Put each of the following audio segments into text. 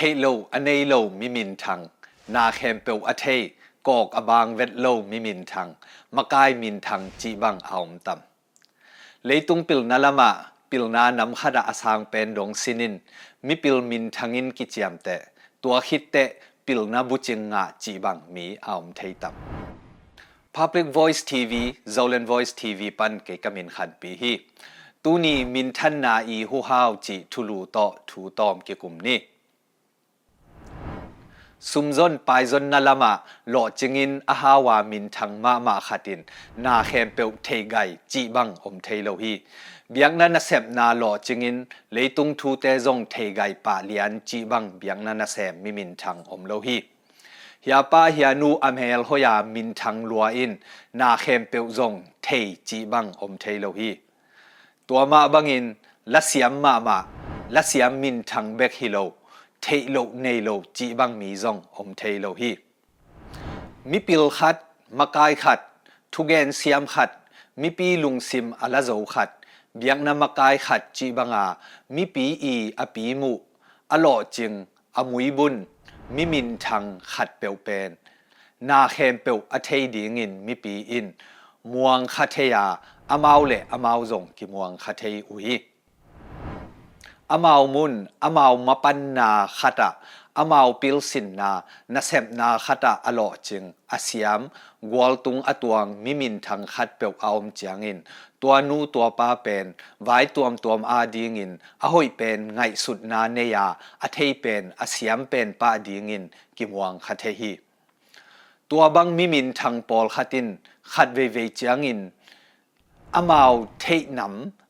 ทโลอเนโลมิมินทังนาเคมเปลอเทกอกอบางเวทโลมิมินทังมกายมินทังจีบังอาวมตัมเลยตุงปิลนาลามะปิลนานำขดาอสางเป็นดงสินินมิปิลมินทังอินกิจยามเตตัวคิดเตปิลนาบุจิงงะจีบังมีอาวมเทตัม Public Voice TV Zolan Voice TV ปันเกกมินขันปีฮีตูนีมินทันนาอีหูฮาวจีทุลูโตทูตอมเกกุมนี้ ซุมซนปายซนนาลมาหล่อจึงินอาฮาวามินทังมามาขัดิน นาเขมเปียวเทไกจีบังอมเทโลฮีเบียงนั้นเสพนาหล่อจึงินเลยตุงทูเตจงเทไกปาเลียนจีบังเบียงนั้นเสพมิมินทังอมโลฮีเฮียป้าเฮียนูอเมลหอยามินทังลัวอิน นาเขมเปียวจงเทจีบังอมเทโลฮีตัวมาบังอินละเสียมมามาละเสียมมินทังเบกฮิโล เทโลเนโลจีบังมีซองอมเทโลฮีมีปิลขัดมากายขัดทุเกนเสียมขัดมีปีลุงซิมอลาโซขัดเบียงนามากายขัดจีบังอามีปีอีอปีมุอโลจิงอมุยบุญมีมินทางขัดเปวเป็นนาเขมเปวอเทดีงินมีปีอินมวงคัทยาอามาวเลอามาวซงกิมวงคัทอุย อามาวมุนอามาวมาปันนาขัตะอามาวปิลสินนานาเซมนาขัตะอลจิงอาเซียมกวลตุงอตวงมิมินทังขัดเปียวอามจียงอินตัวนูตัวป้าเป็นไว้ตัวมตัวมอาดีงินอหอยเป็นไงสุดนาเนียอเทยเป็นอาเซียมเป็นป้าดีงินกิมวังคัทยฮีตัวบังมิมินทางปอลขัดินขัดเวเวจียงอินอามาวเทนำอามาวปิลสินนำ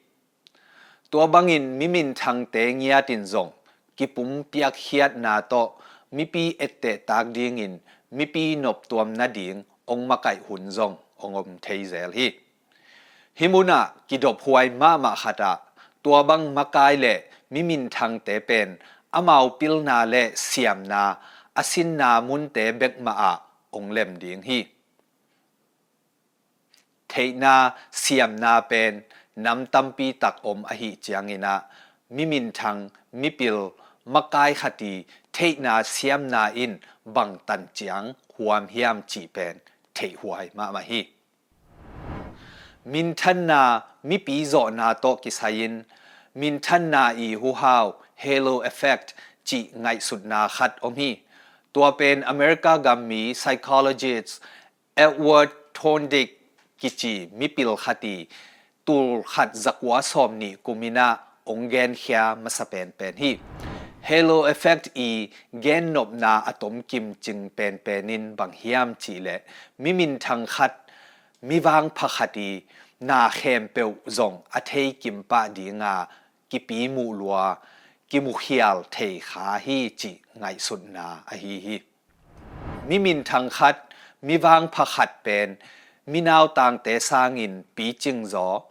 ตัวบังอาเซบเทหุนซงองอมเทเซลฮีตัวบังอินมิมินทางเตงยาตินซงกิปุมเปียกเฮียดนาโตมิปีเอตเตตากดิงอินมิปีนบตัวมนาดิงองมาไกหุนซงองอมเทเซลฮีฮิมุนากิดบหวยมามาขัดาตัวบังมาไกเลมิมินทางเตเป็นอามาวปิลนาเลเสียมนาอาสินนามุนเตเบกมาอาองเล่มดิงฮีเทนาเสียมนาเป็น นำตัมปีตักอมอหิจียงอินะมิมินทังมิปิลมกายขตีเทนาเสียมนาอินบังตันจียงหวมเฮียมจีเป็นเทหวยมามาฮีมินทันนามิปีโซนาโตกิสายินมินทันนาอีหูฮาว halo effect จีไงสุดนาขัดอมฮีตัวเป็นอเมริกากัมมี psychologist Edward Thorndike กิจีมิปิลขัตี ตูลขัดจักวาสอมนี่กุมินาองเกนเฮียมาสเปนเป็นฮี Halo effect e gen nop na atom kim ching pen penin bang hiam chi le mi min thang khat mi wang phakhati na khem pe zong a thei kim pa di nga ki pi mu lua ki mu khial thei kha hi chi ngai sun na a hi hi mi min thang khat mi wang phakhat pen mi naw tang te sangin pi ching zo pil zo chi dam zo gam tat hoi zo chi in ki wal mu khatheya ตัวบังอาวาลมุขามิมินทางเตนเป็นซงมิปีโจจิบเทีกำไว้เบียกนไว้จี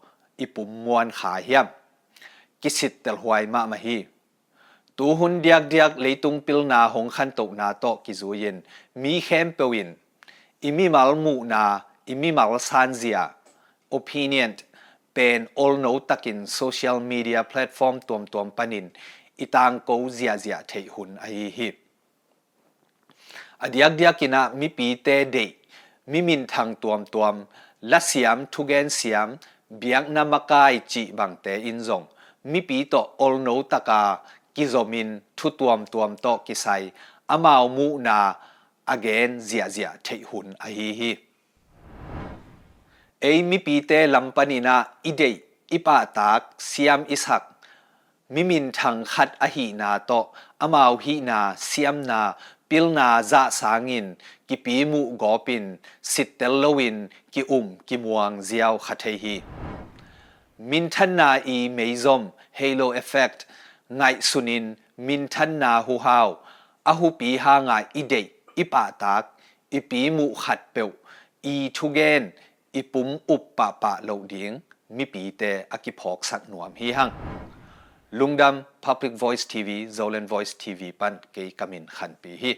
อิปุมมวนขาเฮียมกิสิตเตลหวยมามาฮีตูหุนเดียกเดียกเลยตุงปิลนาหงขันตกนาโตกิจูยินมีเข้มเปวินอิมีมัลมูนาอิมีมัลซันเซีย opinion เป็น all no ตักิน social media platform ตัวมตัวมปนินอิตางกูเซียเซียเทหุนไอฮิบอดียกเดียกินะมีปีเตเดมีมินทางตัวมตัวมละเสียมทุเกนเสียม เบียงนามกายจีบังเตอินจงมีปีโตอลโนตกากิโจมินทุตวมตวมโตกิไซอามาวมูนาอเกนเสียเสียเทหุนอฮีฮีเอมิปีเตลัมปนินาอิเดอิปาตากเซียมอิสักมิมินทังคัดอหีนาโตอามาวฮีนาเซียมนาปิลนาจาสางินกิปีมูกอปินสิตเตลวินกิอุมกิมวงเจียวคาเทฮี มินทนาอีเมซอมเฮโลเอฟเฟกต์ไงสุนินมินทนาฮูฮาวอาหูปีหางไงอีเดอีปาตักอีปีมุขัดเปวอีทุเกนอีปุ่มอุปปะปะเลดียงมีปีเตอกิพอกสักหนวมฮีหังลุงดำ Public Voice TV Zolan Voice TV ปันเกยกามินขันปีฮี